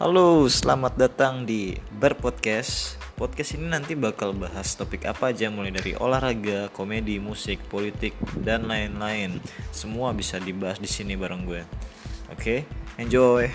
Halo, selamat datang di Berpodcast. Podcast ini nanti bakal bahas topik apa aja mulai dari olahraga, komedi, musik, politik, dan lain-lain. Semua bisa dibahas di sini bareng gue. Oke, enjoy.